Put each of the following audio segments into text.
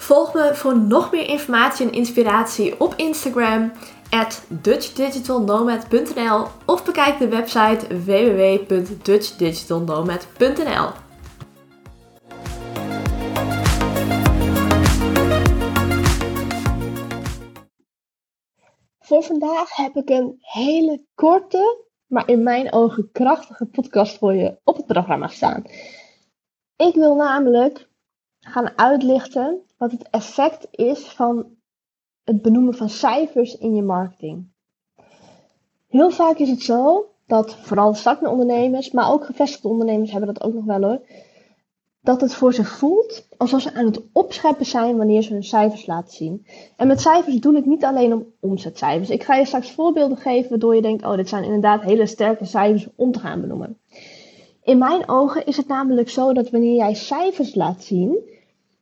Volg me voor nog meer informatie en inspiratie op Instagram at dutchdigitalnomad.nl of bekijk de website www.dutchdigitalnomad.nl. Voor vandaag heb ik een hele korte, maar in mijn ogen krachtige podcast voor je op het programma staan. Ik wil namelijk gaan uitlichten wat het effect is van het benoemen van cijfers in je marketing. Heel vaak is het zo dat vooral startende ondernemers, maar ook gevestigde ondernemers hebben dat ook nog wel hoor, dat het voor ze voelt alsof ze aan het opscheppen zijn wanneer ze hun cijfers laten zien. En met cijfers doe ik niet alleen om omzetcijfers. Ik ga je straks voorbeelden geven waardoor je denkt, oh dit zijn inderdaad hele sterke cijfers om te gaan benoemen. In mijn ogen is het namelijk zo dat wanneer jij cijfers laat zien,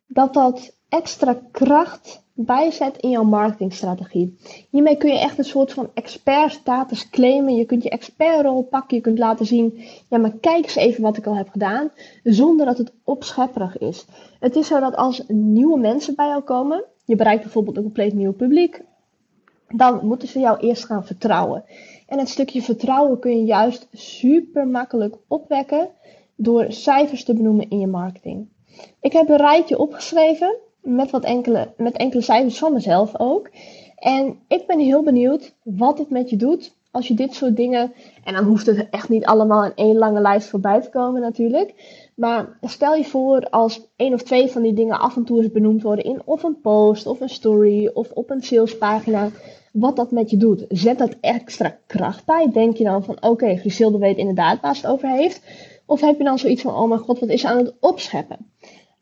dat dat extra kracht bijzet in jouw marketingstrategie. Hiermee kun je echt een soort van expertstatus claimen. Je kunt je expertrol pakken. Je kunt laten zien, ja maar kijk eens even wat ik al heb gedaan. Zonder dat het opschepperig is. Het is zo dat als nieuwe mensen bij jou komen. Je bereikt bijvoorbeeld een compleet nieuw publiek. Dan moeten ze jou eerst gaan vertrouwen. En het stukje vertrouwen kun je juist super makkelijk opwekken door cijfers te benoemen in je marketing. Ik heb een rijtje opgeschreven met, wat enkele, met enkele cijfers van mezelf ook. En ik ben heel benieuwd wat het met je doet als je dit soort dingen. En dan hoeft het echt niet allemaal in één lange lijst voorbij te komen, natuurlijk. Maar stel je voor als één of twee van die dingen af en toe eens benoemd worden in of een post of een story of op een salespagina. Wat dat met je doet. Zet dat extra kracht bij. Denk je dan van oké, okay, weet inderdaad waar ze het over heeft. Of heb je dan zoiets van oh mijn god, wat is ze aan het opscheppen?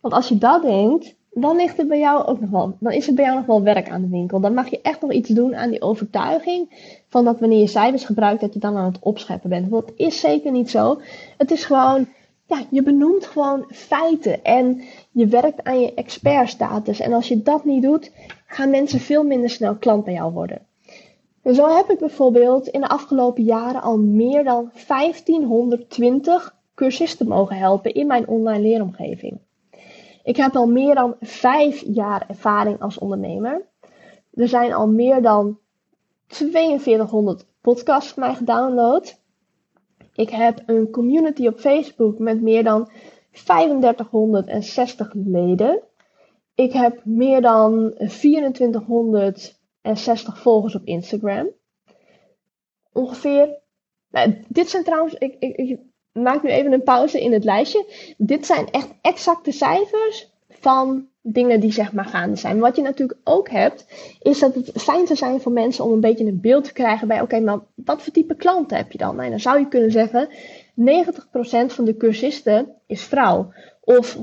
Want als je dat denkt, dan ligt bij jou ook nog dan is het bij jou nog wel werk aan de winkel. Dan mag je echt nog iets doen aan die overtuiging van dat wanneer je cijfers gebruikt, dat je dan aan het opscheppen bent. Want dat is zeker niet zo. Het is gewoon, ja, je benoemt gewoon feiten en je werkt aan je expertstatus. En als je dat niet doet, gaan mensen veel minder snel klant bij jou worden. En zo heb ik bijvoorbeeld in de afgelopen jaren al meer dan 1520 cursisten mogen helpen in mijn online leeromgeving. Ik heb al meer dan vijf jaar ervaring als ondernemer. Er zijn al meer dan 4200 podcasts mij gedownload. Ik heb een community op Facebook met meer dan 3560 leden. Ik heb meer dan 2460 volgers op Instagram. Ongeveer. Nou, dit zijn trouwens. Ik, ik, maak nu even een pauze in het lijstje. Dit zijn echt exacte cijfers van dingen die zeg maar gaande zijn. Wat je natuurlijk ook hebt, is dat het fijn zou zijn voor mensen om een beetje een beeld te krijgen bij, oké, maar wat voor type klanten heb je dan? Nou, dan zou je kunnen zeggen, 90% van de cursisten is vrouw. Of 100%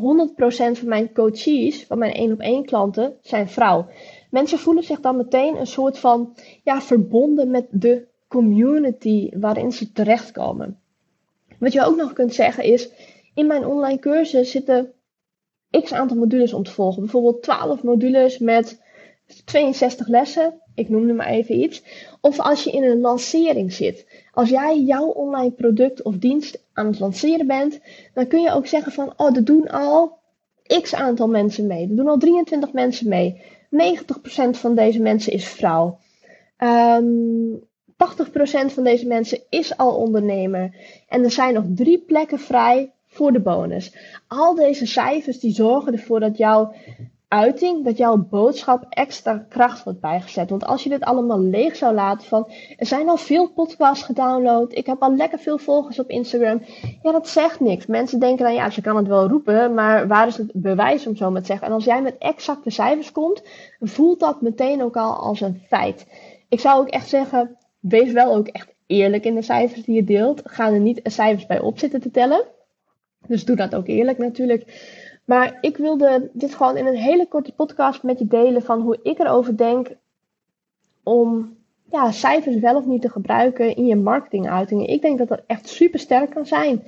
van mijn coaches, van mijn één op één klanten, zijn vrouw. Mensen voelen zich dan meteen een soort van ja, verbonden met de community waarin ze terechtkomen. Wat je ook nog kunt zeggen is, in mijn online cursus zitten x aantal modules om te volgen. Bijvoorbeeld 12 modules met 62 lessen. Ik noem er maar even iets. Of als je in een lancering zit. Als jij jouw online product of dienst aan het lanceren bent, dan kun je ook zeggen van, oh, er doen al x aantal mensen mee. Er doen al 23 mensen mee. 90% van deze mensen is vrouw. Um, 80% van deze mensen is al ondernemer. En er zijn nog drie plekken vrij voor de bonus. Al deze cijfers die zorgen ervoor dat jouw uiting, dat jouw boodschap extra kracht wordt bijgezet. Want als je dit allemaal leeg zou laten van, er zijn al veel podcasts gedownload, ik heb al lekker veel volgers op Instagram. Ja, dat zegt niks. Mensen denken dan, ja, ze kan het wel roepen, maar waar is het bewijs om zo maar te zeggen? En als jij met exacte cijfers komt, voelt dat meteen ook al als een feit. Ik zou ook echt zeggen, wees wel ook echt eerlijk in de cijfers die je deelt. Ga er niet cijfers bij op zitten te tellen. Dus doe dat ook eerlijk natuurlijk. Maar ik wilde dit gewoon in een hele korte podcast met je delen van hoe ik erover denk om ja, cijfers wel of niet te gebruiken in je marketinguitingen. Ik denk dat dat echt super sterk kan zijn.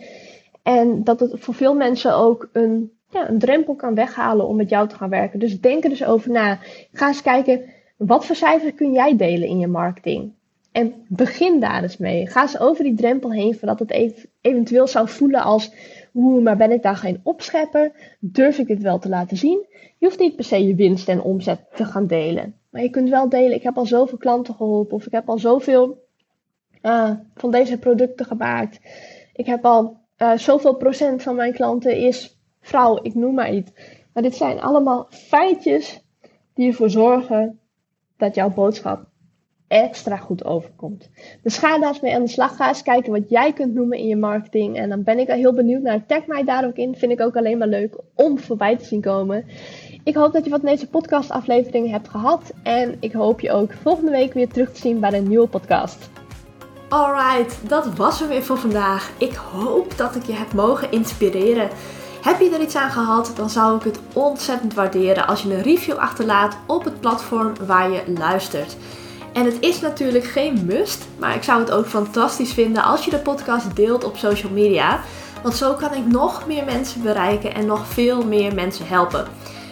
En dat het voor veel mensen ook een, ja, een drempel kan weghalen om met jou te gaan werken. Dus denk er dus over na. Ga eens kijken, wat voor cijfers kun jij delen in je marketing? En begin daar eens mee. Ga eens over die drempel heen voordat het eventueel zou voelen als Oeh, maar ben ik daar geen opschepper? Durf ik dit wel te laten zien? Je hoeft niet per se je winst en omzet te gaan delen. Maar je kunt wel delen, ik heb al zoveel klanten geholpen. Of ik heb al zoveel uh, van deze producten gemaakt. Ik heb al uh, zoveel procent van mijn klanten is vrouw, ik noem maar iets. Maar dit zijn allemaal feitjes die ervoor zorgen dat jouw boodschap extra goed overkomt. Dus ga daar eens mee aan de slag. Ga eens kijken wat jij kunt noemen in je marketing. En dan ben ik heel benieuwd naar. Tag mij daar ook in. Vind ik ook alleen maar leuk om voorbij te zien komen. Ik hoop dat je wat van deze podcast aflevering hebt gehad. En ik hoop je ook volgende week weer terug te zien bij een nieuwe podcast. Alright, dat was hem weer voor vandaag. Ik hoop dat ik je heb mogen inspireren. Heb je er iets aan gehad, dan zou ik het ontzettend waarderen als je een review achterlaat op het platform waar je luistert. En het is natuurlijk geen must, maar ik zou het ook fantastisch vinden als je de podcast deelt op social media. Want zo kan ik nog meer mensen bereiken en nog veel meer mensen helpen.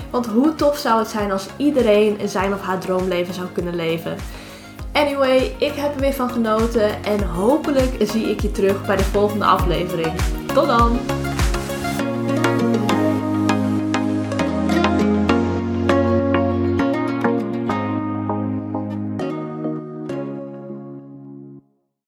Want hoe tof zou het zijn als iedereen zijn of haar droomleven zou kunnen leven? Anyway, ik heb er weer van genoten en hopelijk zie ik je terug bij de volgende aflevering. Tot dan!